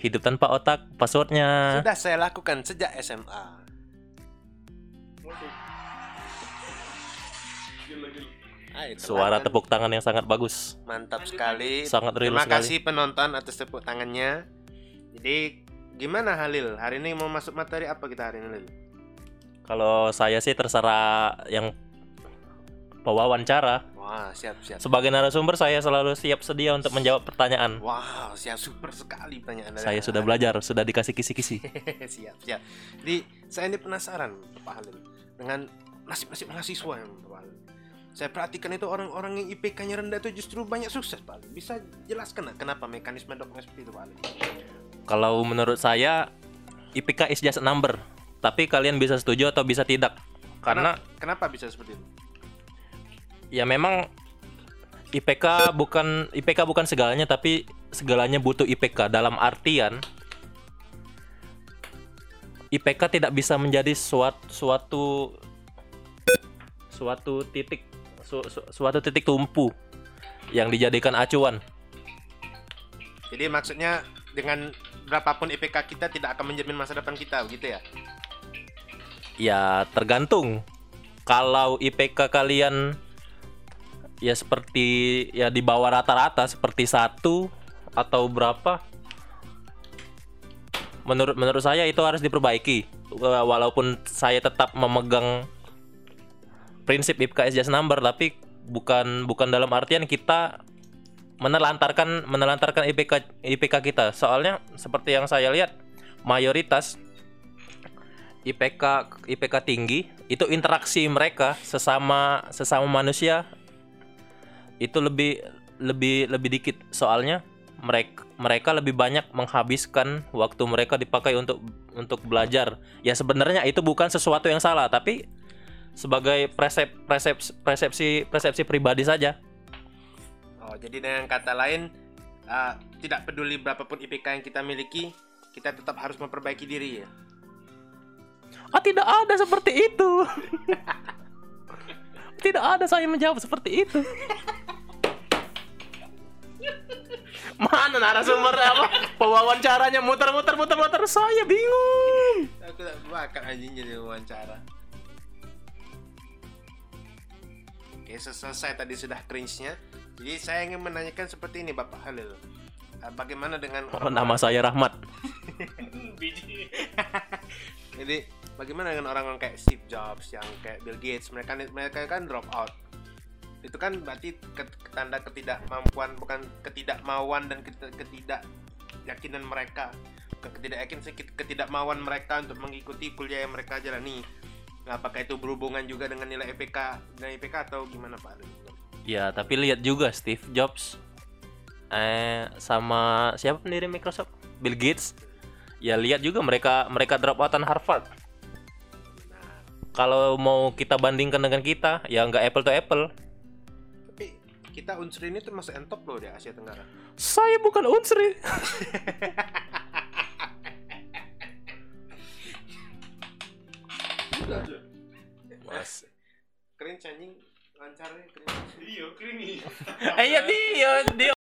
Hidup tanpa otak, passwordnya. Sudah saya lakukan sejak SMA. Ah, Suara tepuk tangan yang sangat bagus. Mantap sekali. Sangat real Terima sekali. kasih penonton atas tepuk tangannya. Jadi gimana Halil? Hari ini mau masuk materi apa kita hari ini? Halil? Kalau saya sih terserah yang pewawancara. Siap siap. Sebagai narasumber saya selalu siap sedia untuk menjawab pertanyaan. Wow siap super sekali pertanyaan. Saya sudah belajar, sudah dikasih kisi-kisi. siap siap. Jadi saya ini penasaran Pak Halil dengan nasib-nasib mahasiswa yang Pak. Saya perhatikan itu orang-orang yang IPK-nya rendah itu justru banyak sukses Pak Halil. Bisa jelaskan kenapa mekanisme dokter seperti itu Pak Halil? Kalau menurut saya IPK is just a number. Tapi kalian bisa setuju atau bisa tidak. Karena kenapa bisa seperti itu? Ya memang IPK bukan IPK bukan segalanya tapi segalanya butuh IPK dalam artian IPK tidak bisa menjadi suatu suatu suatu titik su- su- suatu titik tumpu yang dijadikan acuan. Jadi maksudnya dengan berapapun IPK kita tidak akan menjamin masa depan kita, begitu ya? Ya tergantung. Kalau IPK kalian ya seperti ya di bawah rata-rata seperti satu atau berapa, menurut menurut saya itu harus diperbaiki. Wa- Walaupun saya tetap memegang prinsip IPK is just number, tapi bukan bukan dalam artian kita menelantarkan menelantarkan IPK IPK kita. Soalnya seperti yang saya lihat mayoritas IPK IPK tinggi itu interaksi mereka sesama sesama manusia itu lebih lebih lebih dikit. Soalnya mereka mereka lebih banyak menghabiskan waktu mereka dipakai untuk untuk belajar. Ya sebenarnya itu bukan sesuatu yang salah tapi sebagai presep, persepsi persepsi persepsi pribadi saja. Oh, jadi dengan kata lain, uh, tidak peduli berapapun IPK yang kita miliki, kita tetap harus memperbaiki diri ya. ah tidak ada seperti itu. Tidak ada saya menjawab seperti itu narasumber apa pewawancaranya muter-muter muter-muter saya bingung Aku tak bakat anjing jadi wawancara. Oke, se- selesai tadi sudah cringe-nya. Jadi saya ingin menanyakan seperti ini Bapak Halil. Uh, bagaimana dengan oh, nama saya Rahmat Jadi bagaimana dengan orang-orang kayak Steve Jobs yang kayak Bill Gates mereka mereka kan drop out. Kan berarti tanda ketidakmampuan bukan ketidakmauan dan ket- ketidakyakinan mereka. Bukan ketidakyakin ket- ketidakmauan mereka untuk mengikuti kuliah yang mereka jalani. Nah, apakah itu berhubungan juga dengan nilai IPK dan IPK atau gimana Pak? ya tapi lihat juga Steve Jobs eh sama siapa pendiri Microsoft Bill Gates ya lihat juga mereka mereka drop outan Harvard kalau mau kita bandingkan dengan kita ya nggak apple to apple kita unsur ini termasuk top loh di Asia Tenggara. saya bukan unsri Mas. Keren anjing lancarnya keren. Iya, kering nih. eh iya dia dia